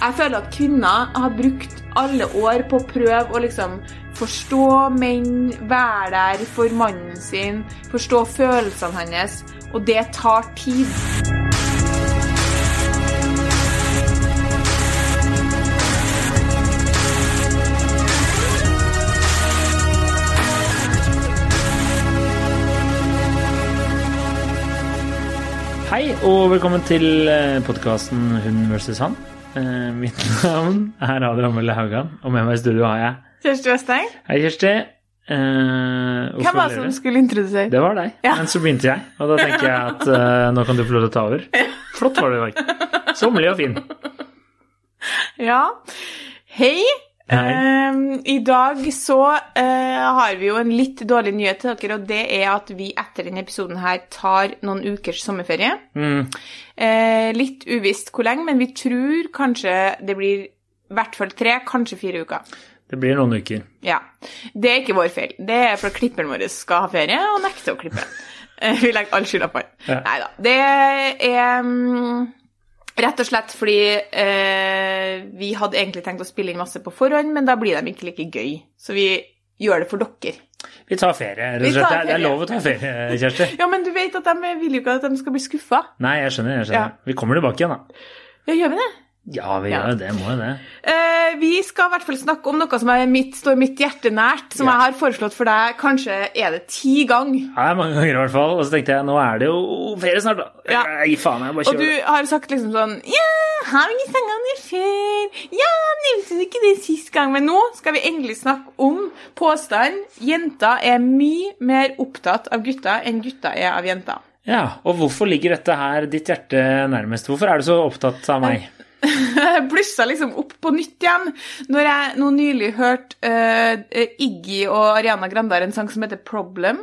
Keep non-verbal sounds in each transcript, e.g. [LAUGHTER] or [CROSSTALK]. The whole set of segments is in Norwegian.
Jeg føler at kvinner har brukt alle år på å prøve å liksom forstå menn, være der for mannen sin, forstå følelsene hans, og det tar tid. Hei og velkommen til podkasten Hun versus han. Eh, Mitt navn er Adrian Mølle Haugan, og med meg i studio har jeg Kjersti Westeng, Hei, Kjersti. Uh, hvem var det som skulle introdusere? Det var deg, Ja. men så begynte jeg, og da tenker jeg at uh, [LAUGHS] nå kan du få lov til å ta over. Flott var det i dag. Sommerlig og fin. Ja. Hei. Ehm, I dag så uh, har vi jo en litt dårlig nyhet til dere, og det er at vi etter denne episoden her tar noen ukers sommerferie. Mm. Uh, litt uvisst hvor lenge, men vi tror kanskje det blir i hvert fall tre, kanskje fire uker. Det blir noen uker. Ja. Det er ikke vår feil. Det er fordi klipperen vår skal ha ferie og nekter å klippe. [LAUGHS] Eh, Vi legger all skylda på han. Ja. Nei da. Det er mm, rett og slett fordi eh, vi hadde egentlig tenkt å spille inn masse på forhånd, men da blir de ikke like gøy. Så vi gjør det for dere. Vi tar ferie, rett og slett. Det er- lov å ta ferie, Kjersti. [LAUGHS] Ja, men du vet at de vil jo ikke at de skal bli skuffa. Nei, jeg skjønner. jeg skjønner. Vi kommer tilbake igjen, da. Ja, gjør vi det? Ja, vi Ja. gjør jo det. Må jo det. Eh, vi skal i hvert fall snakke om noe som er mitt, står mitt hjerte nært, som Ja. jeg har foreslått for deg kanskje er det ti ganger. Ja, mange ganger i hvert fall. Og så tenkte jeg nå er det jo ferie snart, da. Ja. Gi faen, jeg bare Og du kjører. har sagt liksom sånn Ja, har vi snakka om det før? Ja, nevnte du ikke det sist gang? Men nå skal vi endelig snakke om påstanden jenter er mye mer opptatt av gutter enn gutter er av jenter. Ja, og hvorfor ligger dette her ditt hjerte nærmest? Hvorfor er du så opptatt av meg? Jeg [LAUGHS] blussa liksom opp på nytt igjen når jeg nå nylig hørte uh, Iggy og Ariana Grande har en sang som heter Problem.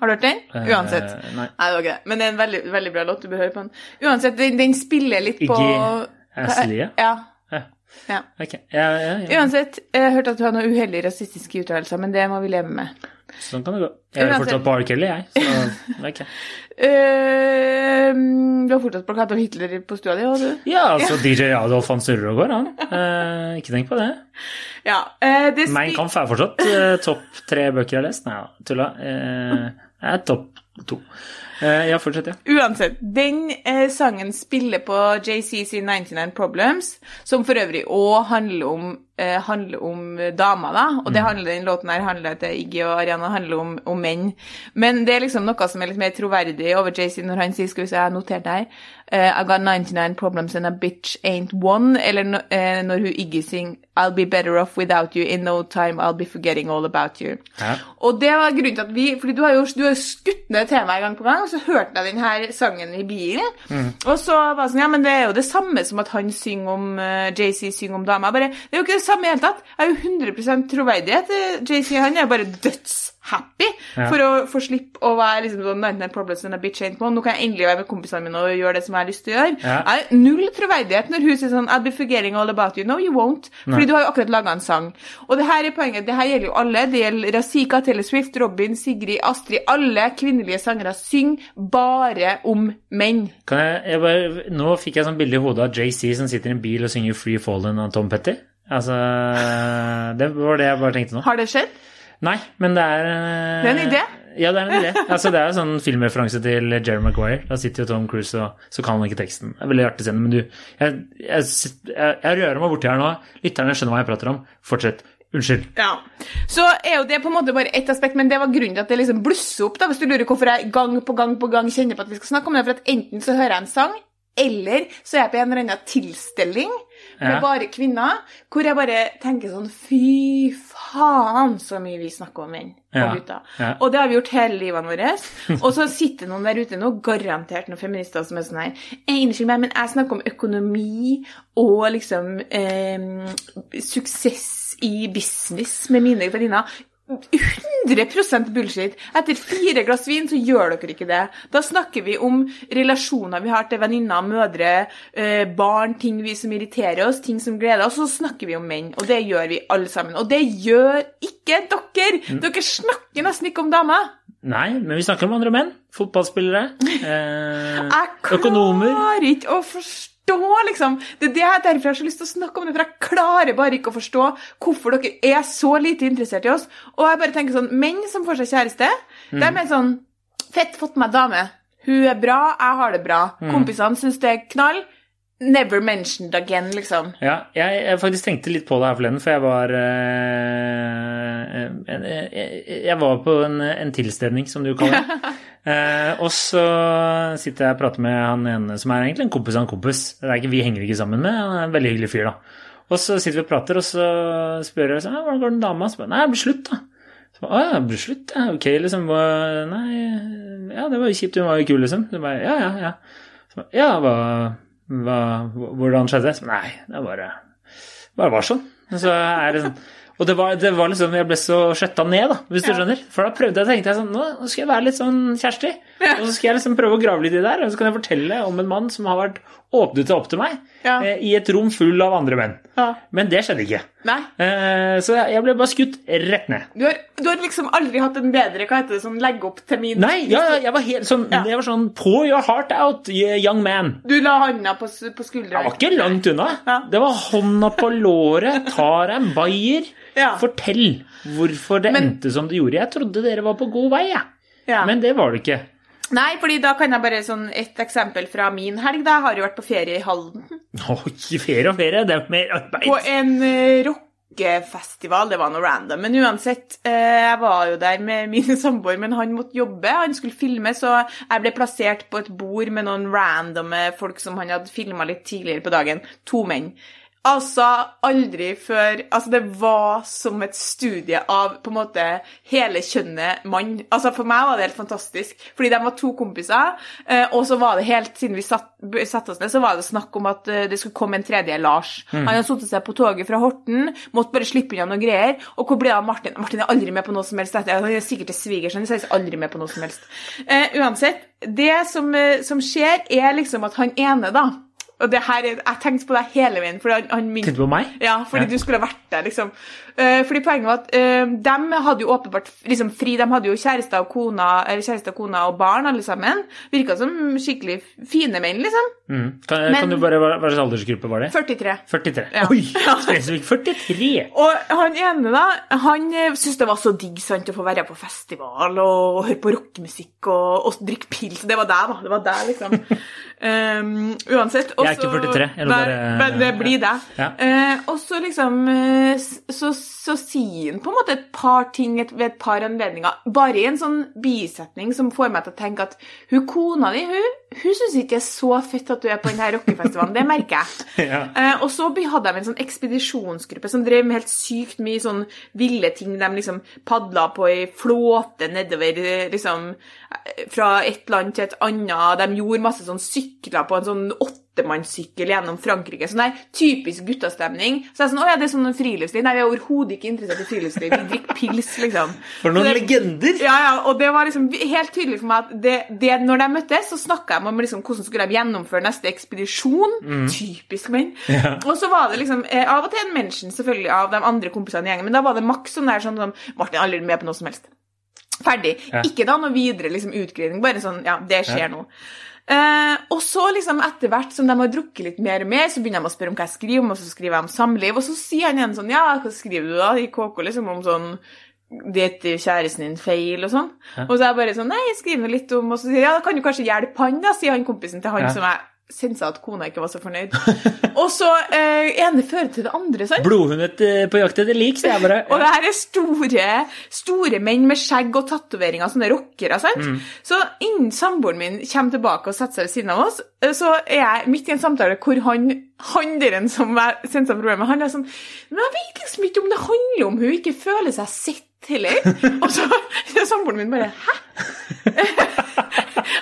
Har du hørt den? Uansett. Uh, nei. Nei, det var ikke det. Men det er en veldig, veldig bra låt. Du bør høre på den. Uansett, den, den spiller litt på Iggy Aslie? Ja. Ja. Okay. Ja, ja. Uansett, jeg har hørt at du har noen uheldige rasistiske uttalelser, men det må vi leve med. Sånn kan det gå. Jeg er fortsatt på R. Kelly, jeg. Så, ok. [LAUGHS] Uh, du har fortsatt plakat av Hitler på stua di, har du? Ja, altså DJ Adolf han surrer og går, han. Uh, ikke tenk på det. Ja. uh, det Mein Kampf er fortsatt eh, topp tre bøker jeg har lest. Nei da, tulla. Jeg er topp to. Ja, fortsett, ja. Uansett, den sangen spiller på JC sin 99 Problems, som for øvrig òg handler om, eh, handler om damer, da. Og det handler, den låten her handler til Iggy og Ariana handler om, om menn. Men det er liksom noe som er litt mer troverdig over JC når han sier, skal vi se, jeg har notert det her, uh, I got 99 problems and a bitch ain't one, eller no, eh, når hun Iggy synger I'll be better off without you, in no time I'll be forgetting all about you. Ja. Og det var grunnen til at vi Fordi du har jo du har skutt ned temaet gang på gang, og så hørte jeg denne sangen i bilen. Og så var det sånn Ja, men det er jo det samme som at han synger om uh, JC synger om damer. Bare, det er jo ikke det samme i hele tatt. Jeg er jo 100 troverdighet JC. Han er bare dødshappy Ja. for å få slippe å være liksom sånn 99 problems and a bitch ain't one. Nå kan jeg endelig være med kompisene mine og gjøre det som jeg har lyst til å gjøre. Ja. Jeg har null troverdighet når hun sier sånn I'll be forgetting all about you. No, you won't. Fordi du har jo akkurat laga en sang. Og det her er poenget. Det her gjelder jo alle. Det gjelder Razika, Taylor Swift, Robin, Sigrid, Astrid. Alle kvinnelige sangere synger bare om menn. Kan jeg, jeg bare, nå fikk jeg sånn bilde i hodet av JC som sitter i en bil og synger Free Fallen av Tom Petty. Altså, det var det jeg bare tenkte nå. Har det skjedd? Nei, men det er eh, Det er en idé? Ja, det er en idé. Altså, det er jo sånn filmreferanse til Jerry Maguire. Da sitter jo Tom Cruise, og så kan han ikke teksten. Det er veldig artig scene, men du jeg, jeg, jeg, jeg rører meg borti her nå. Lytterne skjønner hva jeg prater om. Fortsett. Unnskyld. Ja. Så er jo det på en måte bare ett aspekt, men det var grunnen til at det liksom blusser opp. da, Hvis du lurer hvorfor jeg gang på gang på gang kjenner på at vi skal snakke om det. For at enten så hører jeg en sang, eller så er jeg på en eller annen tilstelning med Ja. bare kvinner, hvor jeg bare tenker sånn Fy faen, så mye vi snakker om menn og gutter. Ja. Og det har vi gjort hele livet vårt. Og så sitter noen der ute nå, garantert noen feminister som er sånn her «Eh, Unnskyld meg, men jeg snakker om økonomi og liksom eh, suksess i business med mine venninner. 100% bullshit. Etter fire glass vin så gjør dere ikke det. Da snakker vi om relasjoner vi har til venninner, mødre, eh, barn, ting vi som irriterer oss, ting som gleder oss. Og så snakker vi om menn, og det gjør vi alle sammen. Og det gjør ikke dere! Dere snakker nesten ikke om damer. Nei, men vi snakker om andre menn. Fotballspillere. [LAUGHS] Eh, Jeg økonomer. klarer ikke å forstå liksom. Det er det jeg derfor jeg har så lyst til å snakke om det, for jeg klarer bare ikke å forstå hvorfor dere er så lite interessert i oss. Og jeg bare tenker sånn, menn som får seg kjæreste, det er mer sånn Fett, fått meg dame. Hun er bra, jeg har det bra. Kompisene syns det er knall. Never mentioned again, liksom. Ja, jeg, jeg faktisk tenkte litt på det her forleden, for jeg var eh, jeg, jeg var på en, en tilstelning, som du kaller det. [LAUGHS] Eh, og så sitter jeg og prater med han ene som er egentlig en kompis av en kompis. Det er ikke, vi henger ikke sammen med, han er en veldig hyggelig fyr, da. Og så sitter vi og prater, og så spør jeg sånn, hvordan går det med dama? Så bare, Nei, det blir slutt, da. Så bare, Å ja, blir slutt, ja. Ok, liksom. Nei, ja, det var jo kjipt, hun var jo kul, liksom. Så bare, ja, ja, ja. Så bare, ja, hva, hva, hvordan skjedde det? Nei, det bare, bare var sånn. Så er det sånn og det var, det var liksom, jeg ble så skjøtta ned, da, hvis du skjønner. For da prøvde jeg, tenkte jeg sånn, nå nå skal jeg være litt sånn Kjersti. Og så skal jeg liksom prøve å grave litt i det der, og så kan jeg fortelle om en mann som har vært åpnet seg opp til meg Ja. eh, i et rom full av andre menn. Ja. Men det skjedde ikke. Eh, så jeg ble bare skutt rett ned. Du har, du har liksom aldri hatt en bedre hva heter det, sånn legge opp til min Nei, ja, ja, jeg var helt sånn, Ja. jeg var sånn På your heart out, young man. Du la hånda på, på skuldra. Jeg var ikke langt unna. Ja. Det var hånda på låret, tar en bayer. Ja. Fortell hvorfor det Men- endte som det gjorde. Jeg trodde dere var på god vei, jeg. Ja. Men det var det ikke. Nei, fordi da kan jeg bare sånn et eksempel fra min helg. Da jeg har jo vært på ferie i Halden. Oi, ferie og ferie, det er mer arbeid. På en uh, rockefestival. Det var noe random. Men uansett, uh, jeg var jo der med min samboer, men han måtte jobbe. Han skulle filme, så jeg ble plassert på et bord med noen randomme folk som han hadde filma litt tidligere på dagen. To menn. Altså, aldri før Altså, det var som et studie av på en måte hele kjønnet mann. Altså, For meg var det helt fantastisk, fordi de var to kompiser, eh, og så var det helt siden vi satt, oss ned, så var det snakk om at eh, det skulle komme en tredje Lars. Han hadde satt seg på toget fra Horten, måtte bare slippe unna noen greier. Og hvor ble det av Martin? Martin er aldri med på noe som helst. Han er sikkert til svigers, han er aldri med på noe som helst. Uh, uansett, det som, som skjer, er liksom at han ene, da og det her, er- Jeg tenkte på deg hele veien. fordi han, han min- Tenkte på meg? ja, fordi Ja. du skulle vært der, liksom. Uh, fordi poenget var at uh, de hadde jo åpenbart liksom fri. De hadde jo kjæreste og kona, eller kjærester, kona og barn, alle sammen. Virka som skikkelig fine menn, liksom. Mm. Kan, Men- kan du bare, Hva slags aldersgruppe var det? 43. 43. Ja. Oi, [LAUGHS] spesifikt 43! Og han ene, da, han eh, syntes det var så digg sant, å få være på festival og, og høre på rockemusikk og, og drikke pils. Det var deg, da. Det var deg, liksom. Um, [LAUGHS] uansett. Jeg er ikke 43, jeg bare- men det blir det. Ja. Eh, og så liksom eh, så, så sier han på en måte et par ting ved et par anledninger, bare i en sånn bisetning som får meg til å tenke at hun kona di, hun, hun syns ikke det er så fett at du er på denne rockefestivalen. Det merker jeg. [LAUGHS] Ja. Eh, og så hadde de en sånn ekspedisjonsgruppe som drev med helt sykt mye sånn ville ting. De liksom padla på ei flåte nedover eh, liksom eh, fra et land til et annet. De gjorde masse sånn sykler på en sånn åttemannssykkel gjennom Frankrike. Sånn der typisk guttastemning. Så jeg er sånn, å ja, det er sånn friluftsliv. Nei, vi er overhodet ikke interessert i friluftsliv. Vi drikker pils, liksom. For noen det- legender! ja, ja, og det var liksom helt tydelig for meg at det, det, når de møttes, så snakka om liksom hvordan skulle de gjennomføre neste ekspedisjon. Typisk menn. Og så var det liksom eh, av og til en mention selvfølgelig av de andre kompisene i gjengen, men da var det maks sånn der sånn som Martin er aldri med på noe som helst. Ferdig. Ja. Ikke da noe videre liksom utgreiing, bare sånn ja, det skjer Ja. nå. Eh, og så liksom etter hvert som de har drukket litt mer og mer, så begynner de å spørre om hva jeg skriver om, og så skriver jeg om samliv, og så sier han igjen sånn Ja, hva skriver du da i KK, liksom, om sånn det til kjæresten din feil og sånn. Ja. Og så er jeg bare sånn Nei, jeg skriver litt om Og så sier jeg ja, da kan du kanskje hjelpe han, da, sier han kompisen til han Ja. som jeg sensa at kona ikke var så fornøyd. [LAUGHS] og så eh, ene fører til det andre, sant? Blodhundet eh, på jakt etter lik, sier jeg bare. [LAUGHS] Og det her er store, store menn med skjegg og tatoveringer, sånne rockere. sant? Så innen samboeren min kommer tilbake og setter seg ved siden av oss, eh, så er jeg midt i en samtale hvor han handleren som jeg sendte problemet, han er sånn Men jeg vet liksom ikke om det handler om hun ikke føler seg sett heller. og så er samboeren min bare Hæ?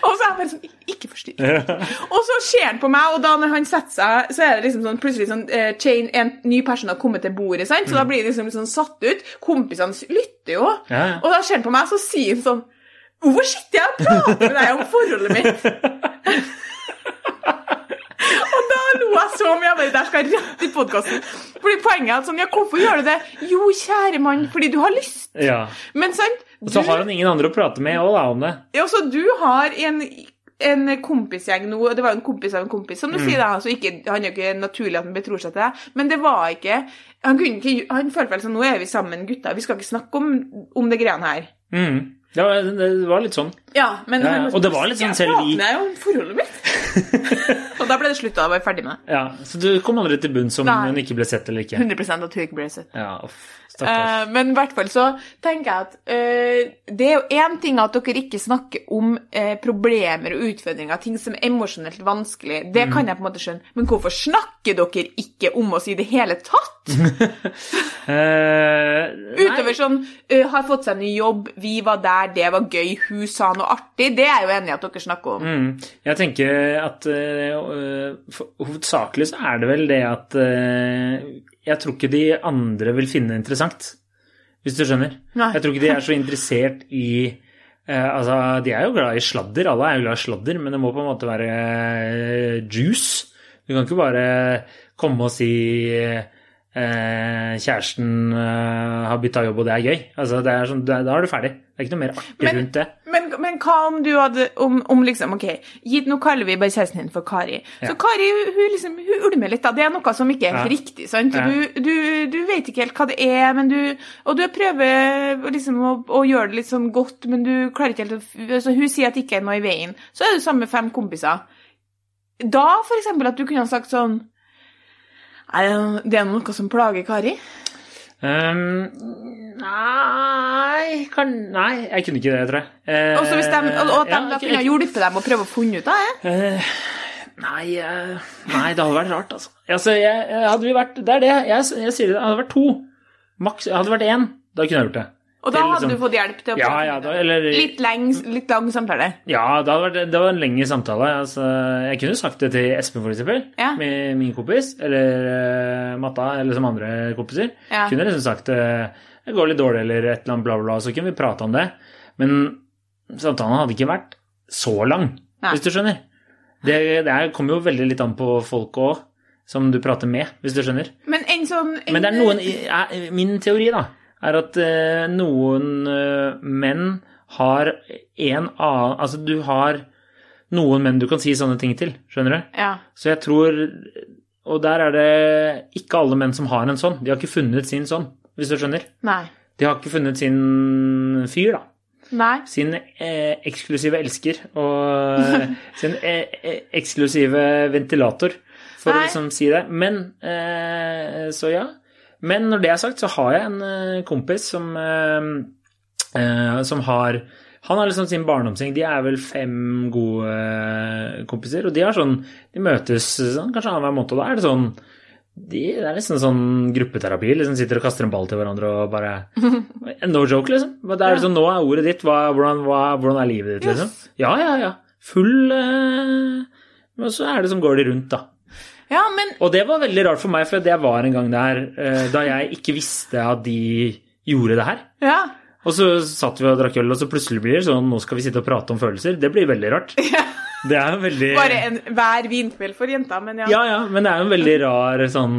og så er jeg bare sånn Ikke forstyrr. Og så ser han på meg, og da når han setter seg, så er det liksom sånn plutselig sånn uh, chain, en ny person har kommet til bordet, sant? så da blir det liksom sånn satt ut. Kompisene lytter jo, Ja, ja. og da ser han på meg, så sier han sånn Hvorfor sitter jeg og prater med deg om forholdet mitt? [LAUGHS] lo jeg så mye. Jeg bare, der skal rett i podkasten. Fordi poenget er at sånn, ja, hvorfor gjør du det? Jo, kjære mann, fordi du har lyst. Ja. Men sant? Og så har han ingen andre å prate med òg, da, om det. Ja, så du har en en kompisgjeng nå, og det var jo en kompis av en kompis, som du Mm. sier da, altså ikke, han er jo ikke naturlig at han betror seg til deg, men det var ikke Han ikke, han følte vel sånn Nå er vi sammen, gutter, vi skal ikke snakke om, om det greiene her. Mm. Det, var, det var litt sånn. Ja, men Ja, han og det var litt sånn selv vi Jeg prater jo om forholdet mitt. [LAUGHS] da ble det slutt, da var jeg ferdig med det. Ja, Så du kom aldri til bunns om Nei. hun ikke ble sett eller ikke? 100 at hun ikke ble sett. Ja, off, stakkars. Eh, men i hvert fall så tenker jeg at uh, det er jo én ting at dere ikke snakker om uh, problemer og utfordringer, ting som er emosjonelt vanskelig. Det Mm. kan jeg på en måte skjønne. Men hvorfor snakker dere ikke om oss i det hele tatt? [LAUGHS] Utover sånn har fått seg ny jobb, vi var der, det var gøy, hun sa noe artig. Det er jeg jo enig i at dere snakker om. mm, jeg tenker at hovedsakelig så er det vel det at eh, Jeg tror ikke de andre vil finne det interessant, hvis du skjønner. Nei. Jeg tror ikke de er så interessert i eh, altså, De er jo glad i sladder, alle er jo glad i sladder, men det må på en måte være eh, juice. Du kan ikke bare komme og si eh, kjæresten eh, har bytta jobb, og det er gøy. Altså, det er sånn, da da er du ferdig. Det er ikke noe mer artig Men- rundt det. Men hva om du hadde om, om liksom, ok, gitt, Nå kaller vi bare kjæresten din for Kari. Så Kari hun, liksom, hun ulmer litt. da, Det er noe som ikke er helt riktig. sant? Du, du, du vet ikke helt hva det er, men du, og du prøver liksom å, å gjøre det litt sånn godt, men du klarer ikke helt å Så Hun sier at det ikke er noe i veien. Så er du sammen med fem kompiser. Da for eksempel at du kunne ha sagt sånn det er noe som plager Kari. Um, nei, kan, nei, jeg kunne ikke det, tror jeg. Uh, Og så hvis de, at ja, kunne ha hjulpet dem å prøve å finne ut av det. Uh, nei, uh, nei, det hadde vært rart, altså. altså jeg, hadde vi vært, det er det, jeg, jeg sier det, det hadde vært to. Maks, hadde det vært én, da kunne jeg gjort det. Og da hadde liksom- du fått hjelp til å Ja, ja, da, eller Litt, leng, litt lang samtale. Ja, det, vært, det var en lengre samtale. Altså, jeg kunne sagt det til Espen, for eksempel, Ja. med min kompis, eller uh, Matta, eller som andre kompiser. Ja. Kunne liksom sagt uh, det går litt dårlig, eller et eller annet bla, bla, så kunne vi prate om det. Men samtalen hadde ikke vært så lang, Nei. hvis du skjønner. Det, det er- kommer jo veldig litt an på folk òg, som du prater med, hvis du skjønner. Men en sånn en, Men det er noen Min teori, da, er at eh, noen eh, menn har en annen Altså, du har noen menn du kan si sånne ting til, skjønner du? Ja. Så jeg tror Og der er det ikke alle menn som har en sånn. De har ikke funnet sin sånn, hvis du skjønner. Nei. De har ikke funnet sin fyr, da. Nei. Sin eh, eksklusive elsker og sin eh, eh, eksklusive ventilator, for Nei. å liksom si det. Men eh, Så ja. Men når det er sagt, så har jeg en eh, kompis som eh, eh, Som har Han har liksom sin barndomsgjeng. De er vel fem gode kompiser, og de har sånn De møtes sånn, kanskje annenhver måned, og da er det sånn de, det er nesten sånn gruppeterapi. liksom Sitter og kaster en ball til hverandre og bare [LAUGHS] No joke, liksom. Men Det er liksom, Nå er ordet ditt. Hva, hvordan, hva, hvordan er livet ditt, liksom? Ja, ja, ja. Full Men så er det som går de rundt, da. Ja, men Og det var veldig rart for meg, for det var en gang der eh, da jeg ikke visste at de gjorde det her. Ja. Og så satt vi og drakk øl, og så plutselig blir det sånn Nå skal vi sitte og prate om følelser. Det blir veldig rart. Det er jo veldig Bare en hver vinkveld for jenta, men ja. Ja, ja, men det er jo en veldig rar sånn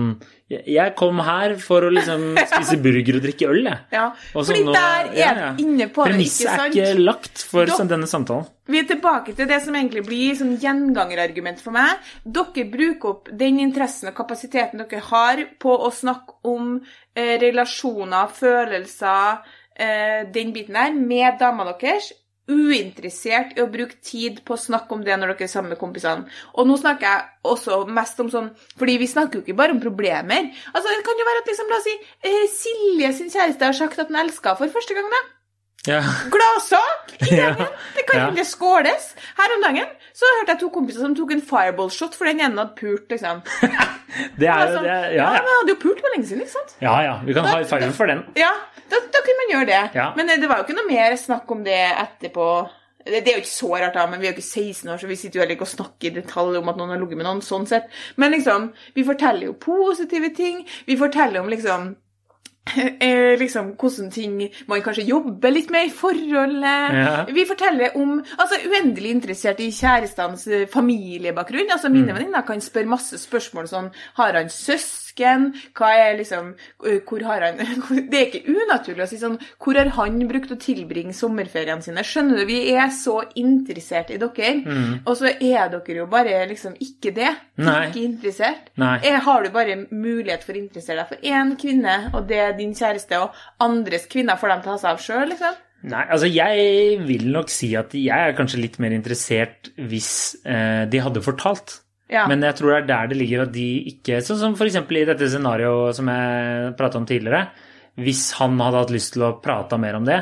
Jeg kom her for å liksom [LAUGHS] spise burger og drikke øl, jeg. Ja, Også Fordi nå- der er ja, ja. inne på det, Premisset ikke er ikke lagt for Da- sånn, denne samtalen. Vi er tilbake til det som egentlig blir sånn gjengangerargument for meg. Dere bruker opp den interessen og kapasiteten dere har på å snakke om eh, relasjoner, følelser, eh, den biten der, med damene deres. Uinteressert i å bruke tid på å snakke om det når dere er sammen med kompisene. Og nå snakker jeg også mest om sånn Fordi vi snakker jo ikke bare om problemer. Altså, Det kan jo være at liksom, la oss si, eh, Silje sin kjæreste har sagt at han elsker for første gang. da. Ja. Gladsak [LAUGHS] i Ja. gangen. Det kan Ja. skåles. Her om dagen så hørte jeg to kompiser som tok en fireball-shot for den ene hadde pult, liksom. [LAUGHS] Det er jo det. ja, ja, Ja, men ja. jeg hadde jo pult for lenge siden, ikke sant? ja, ja. Vi kan ha fireball for den. Ja, da, da kunne man gjøre det. Ja. Men eh, det var jo ikke noe mer snakk om det etterpå. Det, det er jo ikke så rart, da, men vi er jo ikke 16 år, så vi sitter jo heller ikke og snakker i detalj om at noen har ligget med noen, sånn sett. Men liksom, vi forteller jo positive ting. Vi forteller om liksom [LAUGHS] eh, liksom hvordan ting man kanskje jobber litt med i forholdet. Ja. Vi forteller om Altså uendelig interessert i kjærestenes eh, familiebakgrunn. Altså Mine venninner kan spørre masse spørsmål sånn Har han søsken? Vasken? Hva er liksom øh, Hvor har han [LAUGHS] Det er ikke unaturlig å si sånn Hvor har han brukt å tilbringe sommerferiene sine? Skjønner du? Vi er så interessert i dere, og så er dere jo bare liksom ikke det. Mm. Nei. Ikke interessert. Nei. Er, har du bare mulighet for å interessere deg for én kvinne, og det er din kjæreste, og andres kvinner får dem ta seg av sjøl, liksom? Nei, altså jeg vil nok si at jeg er kanskje litt mer interessert hvis eh, de hadde fortalt. Ja. Men jeg tror det er der det ligger at de ikke Sånn som f.eks. i dette scenarioet som jeg prata om tidligere. Hvis han hadde hatt lyst til å prate mer om det,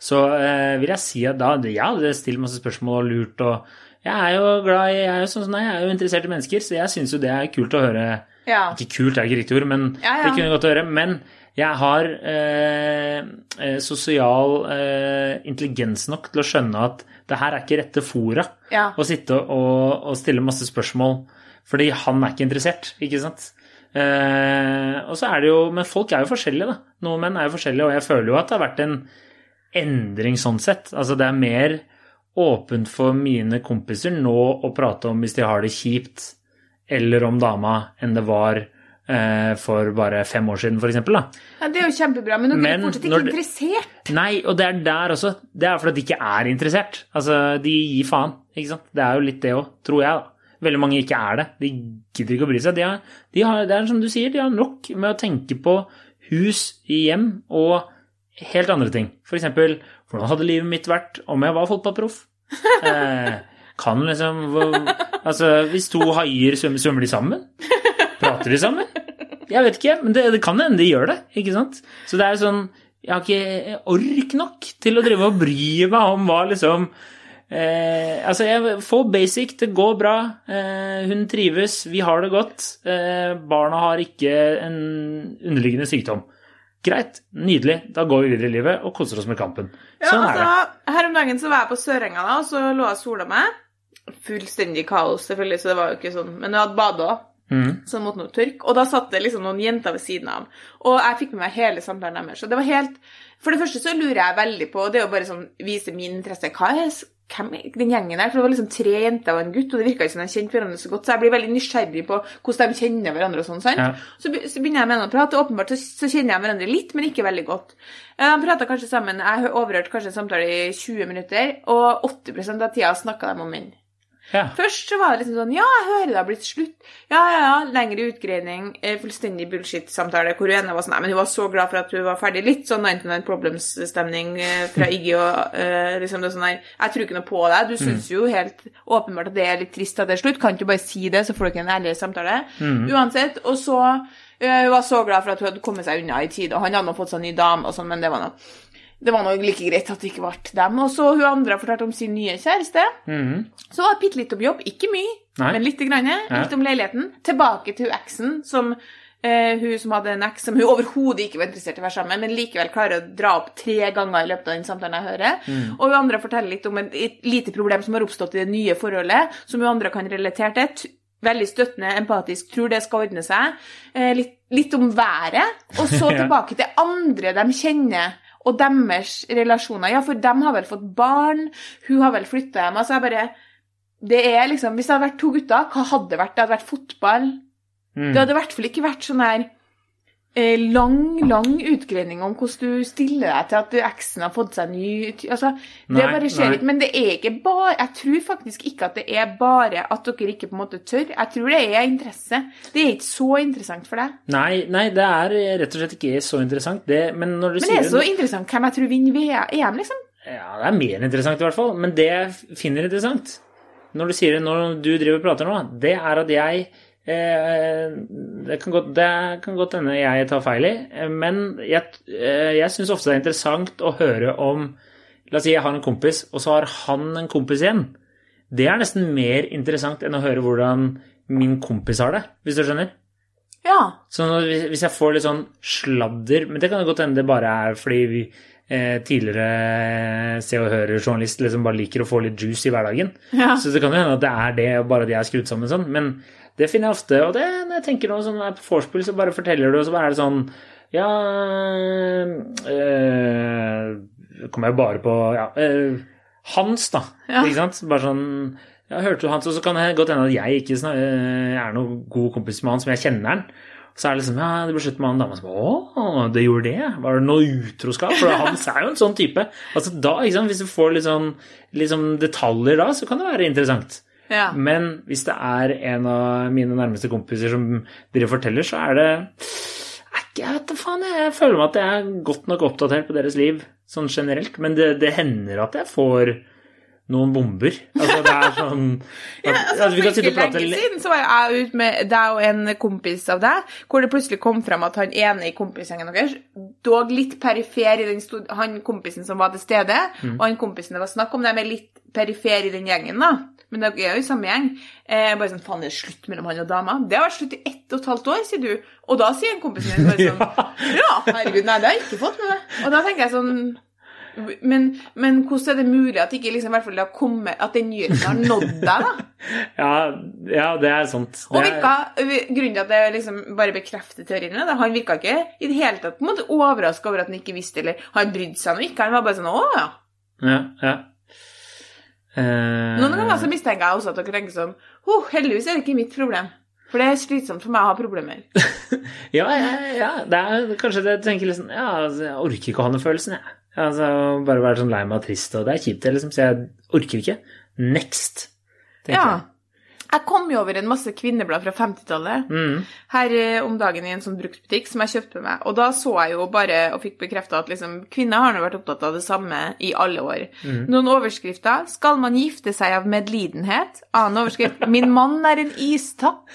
så eh, vil jeg si at da Ja, det stiller masse spørsmål og lurt og Jeg er jo glad i Jeg er jo sånn jeg er jo interessert i mennesker, så jeg syns jo det er kult å høre Ja. Ikke kult er ikke riktig ord, men Ja, det kunne godt høre. Men jeg har eh, eh, sosial eh, intelligens nok til å skjønne at det her er ikke rette fora Ja. å sitte og, og stille masse spørsmål, fordi han er ikke interessert, ikke sant? Eh, og så er det jo Men folk er jo forskjellige, da. Noen menn er jo forskjellige, og jeg føler jo at det har vært en endring sånn sett. Altså det er mer åpent for mine kompiser nå å prate om hvis de har det kjipt, eller om dama, enn det var for bare fem år siden, f.eks. ja, det er jo kjempebra, men dere er fortsatt ikke det- interessert. Nei, og det er der også. Det er fordi de ikke er interessert. Altså, de gir faen, ikke sant. Det er jo litt det òg, tror jeg, da. Veldig mange ikke er det. De gidder ikke å bry seg. De har, de har, det er som du sier, de har nok med å tenke på hus, hjem og helt andre ting. Eksempel, hvordan hadde livet mitt vært om jeg var fotballproff? Eh, kan liksom Altså, hvis to haier svømmer de sammen? Prater de sammen? Jeg vet ikke, men det, det kan hende de gjør det, ikke sant? Så det er sånn Jeg har ikke ork nok til å drive og bry meg om hva liksom eh, Altså, jeg får basic, det går bra, eh, hun trives, vi har det godt. Eh, barna har ikke en underliggende sykdom. Greit, nydelig. Da går vi videre i livet og koser oss med kampen. Ja, Sånn er det. altså, Her om dagen så var jeg på Sørenga, da, og så lå jeg og sola meg. Fullstendig kaos, selvfølgelig, så det var jo ikke sånn. Men jeg hadde bada, Mhm. så han måtte nå tørke. Og da satt det liksom noen jenter ved siden av. Og jeg fikk med meg hele samtalen deres. Og det var helt For det første så lurer jeg veldig på, det er jo bare sånn vise min interesse Hva er hvem er den gjengen der? For det var liksom tre jenter og en gutt, og det virka ikke som de kjente hverandre så godt. Så jeg blir veldig nysgjerrig på hvordan de kjenner hverandre og sånn. sant? Ja. Så, begynner jeg med noen å prate, og åpenbart så, så kjenner jeg hverandre litt, men ikke veldig godt. Eh, De prata kanskje sammen, jeg har overhørt kanskje en samtale i 20 minutter, og 80% av tida snakka de om menn. Ja. Først så var det liksom sånn Ja, jeg hører det har blitt slutt. Ja, ja, ja. Lengre utgreining. eh, Fullstendig bullshit-samtale hvor hun ene var sånn Nei, men hun var så glad for at hun var ferdig. Litt sånn 99 Problems-stemning eh, fra Iggy og uh, liksom det sånn der Jeg tror ikke noe på deg. Du syns jo helt åpenbart at det er litt trist at det er slutt. Kan ikke du bare si det, så får dere en ærlig samtale? Uansett. Og så Hun var så glad for at hun hadde kommet seg unna i tide, og han hadde nå fått seg ny dame og sånn, men det var noe det var nok like greit at det ikke ble dem. Og så hun andre fortalte om sin nye kjæreste. Mhm. Så var det bitte litt om jobb, ikke mye, Nei. men litt, grann, litt om leiligheten. Tilbake til eksen, som eh, hun som hadde en eks som hun overhodet ikke var interessert i å være sammen med, men likevel klarer å dra opp tre ganger i løpet av den samtalen jeg hører. Mm. Og hun andre forteller litt om et, et lite problem som har oppstått i det nye forholdet, som hun andre kan relatere til. Veldig støttende, empatisk, tror det skal ordne seg. Eh, litt, litt om været. Og så [LAUGHS] tilbake til andre de kjenner, og deres relasjoner. Ja, for de har vel fått barn, hun har vel flytta hjem. Altså, jeg bare det er liksom, Hvis det hadde vært to gutter, hva hadde det vært? Det hadde vært fotball. Mm. Det hadde i hvert fall ikke vært sånn her lang, lang utgreining om hvordan du stiller deg til at eksen har fått seg ny altså, Det Nei, bare skjer ikke. Men det er ikke bare Jeg tror faktisk ikke at det er bare at dere ikke på en måte tør. Jeg tror det er interesse. Det er ikke så interessant for deg. Nei, nei, det er rett og slett ikke så interessant, det. Men når du Men sier det er så interessant hvem jeg tror vinner EM, liksom. Ja, det er mer interessant i hvert fall. Men det jeg finner interessant, når du sier det når du driver og prater nå, det er at jeg eh, det, kan godt, det kan godt hende jeg tar feil i, eh, men jeg, eh, jeg syns ofte det er interessant å høre om La oss si jeg har en kompis, og så har han en kompis igjen. Det er nesten mer interessant enn å høre hvordan min kompis har det, hvis du skjønner. Ja. Så hvis- jeg får litt sånn sladder Men det kan jo godt hende det bare er fordi vi eh, tidligere Se og Hør-journalist liksom bare liker å få litt juice i hverdagen. Ja. Så det kan jo hende at det er det, bare de er skrudd sammen sånn. Men det finner jeg ofte, og det, når jeg tenker noe sånn når jeg er på vorspiel, så bare forteller du, og så bare er det sånn Ja øh, Kommer jeg bare på Ja. øh, Hans, da. Ja. Ikke sant? Bare sånn jeg hørte du Hans, og så kan det godt hende at jeg ikke snak- øh, er noen god kompis med han som jeg kjenner han. Så er det liksom Ja, det ble slutt med han dama som Å, det gjorde det? Var det noe utroskap? For han er jo en sånn type. Altså da, ikke sant, Hvis du får litt sånn, sånn detaljer da, så kan det være interessant. Ja. Men hvis det er en av mine nærmeste kompiser som dere forteller, så er det Jeg vet faen, jeg føler meg at jeg er godt nok oppdatert på deres liv sånn generelt. Men det, det hender at jeg får noen bomber. Altså det er sånn [LAUGHS] at, Altså, at vi kan sitte ikke og prate lenge siden så var jeg ute med deg og en kompis av deg, hvor det plutselig kom frem at han ene i kompisgjengen deres, dog litt perifer i den han kompisen som var til stede, Mm. og han kompisen det var snakk om, de er litt perifer i den gjengen, da. Men dere er jo i samme gjeng. Eh, bare sånn, faen, det er slutt mellom han og dama. Det har vært slutt i ett og et halvt år, sier du. Og da sier en kompis min bare sånn [LAUGHS] Ja, herregud, nei, det har jeg ikke fått med meg. Og da tenker jeg sånn men, men hvordan er det mulig at ikke liksom, i hvert fall det har kommet, at den nyheten har nådd deg, da? [LAUGHS] Ja, ja, det er sant. Det og virka, Grunnen til at det liksom bare bekrefter teorien, er at han virka ikke i det hele tatt på en måte overraska over at han ikke visste, eller han brydde seg nå ikke. Han var bare sånn Å ja. Ja, ja. Eh, Noen ganger så mistenker jeg også at dere tenker sånn oh, Heldigvis er det ikke mitt problem. For det er slitsomt for meg å ha problemer. [LAUGHS] Ja, ja, ja. Det er kanskje det jeg tenker liksom Ja, altså, jeg orker ikke å ha den følelsen, jeg. Altså, bare være sånn lei meg og trist, og det er kjipt, liksom, så jeg orker ikke. Next, tenker Ja. jeg. Jeg kom jo over en masse kvinneblad fra 50-tallet Mm. her eh, om dagen i en sånn bruktbutikk som jeg kjøpte meg. Og da så jeg jo bare og fikk bekrefta at liksom, kvinner har nå vært opptatt av det samme i alle år. Noen overskrifter. 'Skal man gifte seg av medlidenhet?' Annen overskrift. [LAUGHS] 'Min mann er en istapp'.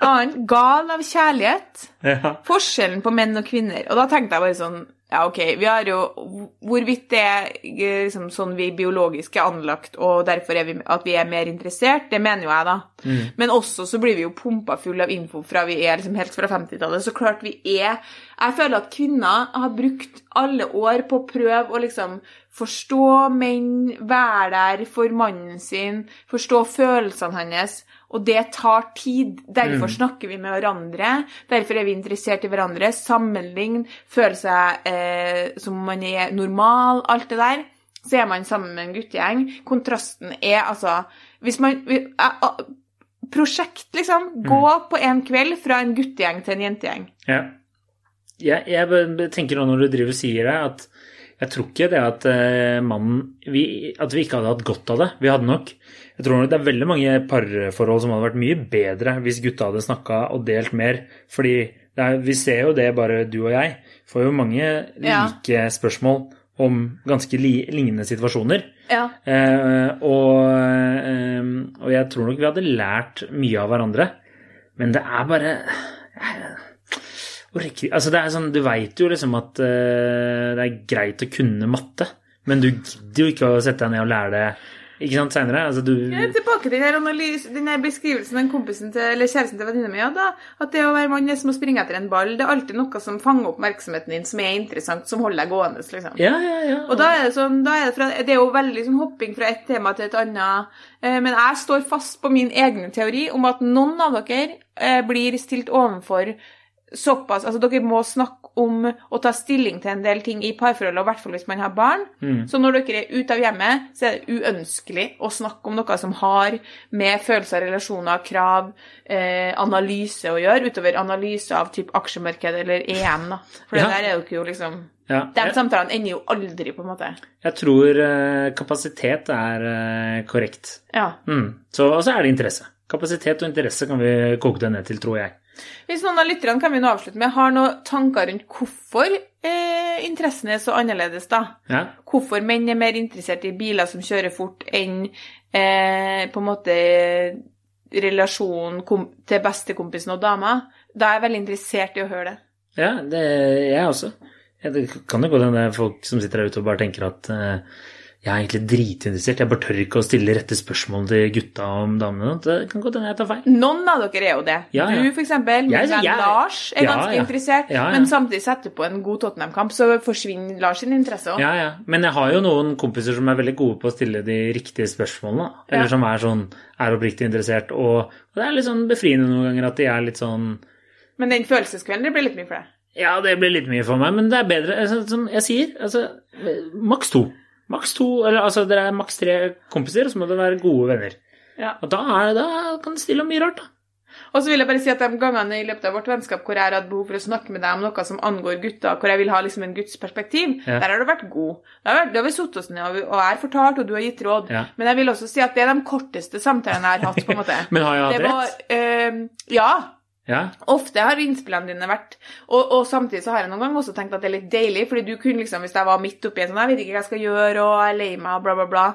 Annen. 'Gal av kjærlighet'. Ja. Forskjellen på menn og kvinner. Og da tenkte jeg bare sånn Ja, ok, vi har jo Hvorvidt det er eh, liksom, sånn vi biologisk er anlagt, og derfor er vi, at vi er mer interessert, det mener jo jeg, da. Men også så blir vi jo pumpa full av info fra vi er liksom helt fra 50-tallet. Så klart vi er Jeg føler at kvinner har brukt alle år på å prøve å liksom forstå menn, være der for mannen sin, forstå følelsene hans. Og det tar tid. Derfor snakker vi med hverandre. Derfor er vi interessert i hverandre. Sammenlign, føle seg eh, som man er normal, alt det der. Så er man sammen med en guttegjeng. Kontrasten er altså Hvis man eh, ah, Prosjekt, liksom. Gå på en kveld fra en guttegjeng til en jentegjeng. Ja. Jeg, jeg tenker nå når du driver og sier det, at jeg tror ikke det at eh, mannen vi, At vi ikke hadde hatt godt av det. Vi hadde nok Jeg tror nok det er veldig mange parforhold som hadde vært mye bedre hvis gutta hadde snakka og delt mer. Fordi det er, vi ser jo det, bare du og jeg, får jo mange Ja. like spørsmål om ganske li, lignende situasjoner. Ja. Eh, og, eh, og jeg tror nok vi hadde lært mye av hverandre. Men det er bare Altså, det er sånn Du veit jo liksom at uh, det er greit å kunne matte, men du gidder jo ikke å sette deg ned og lære det ikke sant, seinere. Altså, du er tilbake til den her, beskrivelsen den kompisen til, eller kjæresten til venninna mi hadde. At det å være mann er som å springe etter en ball. Det er alltid noe som fanger oppmerksomheten din, som er interessant, som holder deg gående. liksom. Ja, ja, ja. Og da er det sånn, da er det, fra, det er jo veldig sånn hopping fra et tema til et annet. Eh, men jeg står fast på min egen teori om at noen av dere eh, blir stilt overfor såpass Altså, dere må snakke om å ta stilling til en del ting i parforholdet, og i hvert fall hvis man har barn. Så når dere er ute av hjemmet, så er det uønskelig å snakke om noe som har med følelser, relasjoner, krav, eh, analyse å gjøre, utover analyse av typ aksjemarked eller EM, da. For Ja. det der er jo ikke jo liksom ja. De samtalene ender jo aldri, på en måte. jeg tror eh, kapasitet er eh, korrekt. Ja. Mm. Så, og så er det interesse. Kapasitet og interesse kan vi koke det ned til, tror jeg. Hvis noen av lytterne kan vi nå avslutte med, har noen tanker rundt hvorfor eh, interessen er så annerledes, da? Ja. Hvorfor menn er mer interessert i biler som kjører fort, enn eh, på en måte relasjonen til bestekompisen og dama? Da er jeg veldig interessert i å høre det. Ja, det er jeg også. Det kan jo gå hende folk som sitter der ute og bare tenker at eh, jeg er egentlig dritinteressert, jeg bare tør ikke å stille rette spørsmål til gutta om damene. Det kan godt hende jeg tar feil. Noen av dere er jo det. Ja, ja. Du, for eksempel. Min venn Lars er Ja, ganske interessert, men samtidig setter på en god Tottenham-kamp, så forsvinner Lars sin interesse òg. Ja, ja. Men jeg har jo noen kompiser som er veldig gode på å stille de riktige spørsmålene. Eller som er sånn, er oppriktig interessert. Og, og det er litt sånn befriende noen ganger at de er litt sånn Men den følelseskvelden, det blir litt mye for deg. Ja, det blir litt mye for meg, men det er bedre. Altså, som jeg sier, altså maks to. Maks to, eller altså dere er maks tre kompiser, og så må dere være gode venner. Ja. Og da, er, da kan det stille om mye rart, da. Og så vil jeg bare si at de gangene i løpet av vårt vennskap hvor jeg har hatt behov for å snakke med deg om noe som angår gutter, hvor jeg vil ha liksom en gutts perspektiv, Ja. der har du vært god. Da har, vi satt oss ned, og jeg har fortalt, og du har gitt råd. Ja. Men jeg vil også si at det er de korteste samtalene jeg har hatt, på en måte. [LAUGHS] Men har jeg hatt Det var, rett? eh, ja. Ja. Ofte har innspillene dine vært og, og samtidig så har jeg noen ganger også tenkt at det er litt deilig, fordi du kunne liksom, hvis jeg var midt oppi en sånn Jeg vet ikke hva jeg skal gjøre, og jeg er lei meg, og bla, bla, bla.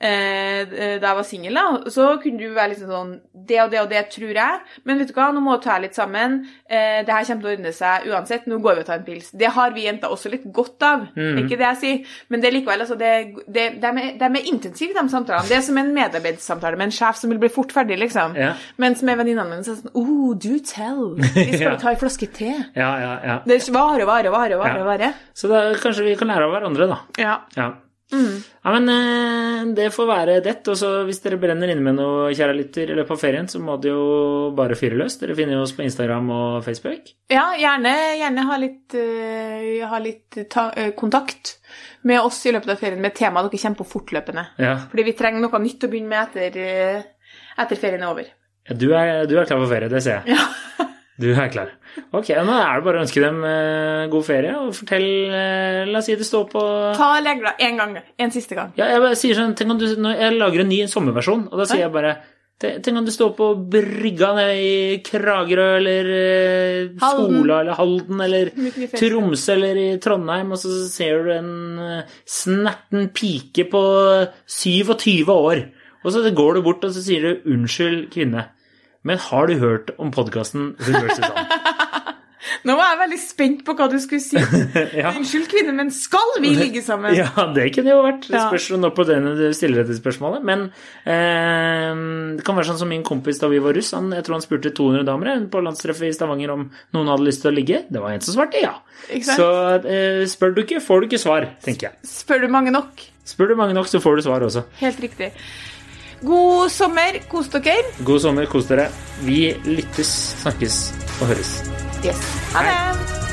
Eh, da jeg var singel, da, så kunne du være liksom sånn Det og det og det tror jeg, men vet du hva, nå må du ta litt sammen. Eh, det her kommer til å ordne seg uansett. Nå går vi og tar en pils. Det har vi jenter også litt godt av. Mm. Ikke det jeg sier, men det er likevel altså, det, det, de, er, de er intensive, de samtalene. Det er som en medarbeidssamtale med en sjef som vil bli fort ferdig, liksom. Ja. Mens med venninnene mine så er det sånn Oh, do tell. Vi skal [LAUGHS] Ja. ta en flaske te. Ja, ja, ja. Det varer, varer, varer, varer. Ja. Vare. Så da kanskje vi kan lære av hverandre, da. Ja. Ja. Mm. Ja, men eh, det får være det. Og så hvis dere brenner inne med noe, kjære lytter, i løpet av ferien, så må det jo bare fyre løs. Dere finner jo oss på Instagram og Facebook. ja, gjerne, gjerne ha litt, uh, ha litt ta, uh, kontakt med oss i løpet av ferien med temaet dere kommer på fortløpende. Ja. Fordi vi trenger noe nytt å begynne med etter, uh, etter ferien er over. Ja, Du er, du er klar for ferie, det ser jeg. Ja. [LAUGHS] Du er klar. Ok, nå er det bare å ønske dem eh, god ferie, og fortell eh, La oss si det står på Ta legla en gang. En siste gang. Ja, jeg bare sier sånn Tenk om du Jeg lager en ny sommerversjon, og da sier jeg bare Tenk om du står på brygga nede i Kragerø eller eh. Sola eller Halden eller. [LAUGHS] Tromsø eller i Trondheim, og så ser du en snerten pike på 27 år. Og så går du bort og så sier du 'unnskyld, kvinne', men har du hørt om podkasten Hun vs. Han? [LAUGHS] Nå var jeg veldig spent på hva du skulle si. [LAUGHS] Ja. Unnskyld, kvinne, men skal vi ligge sammen? [LAUGHS] Ja, det kunne jo vært. Det Ja. spørs når på døgnet du stiller dette spørsmålet. Men eh, det kan være sånn som min kompis da vi var russ. Han, jeg tror han spurte 200 damer på landstreffet i Stavanger om noen hadde lyst til å ligge. Det var en som svarte ja. Så eh, spør du ikke, får du ikke svar, tenker jeg. Spør du mange nok? Spør du mange nok, så får du svar også. Helt riktig. God sommer. Kos dere. God sommer, kos dere. Vi lyttes, snakkes og høres. Yes. Ha det.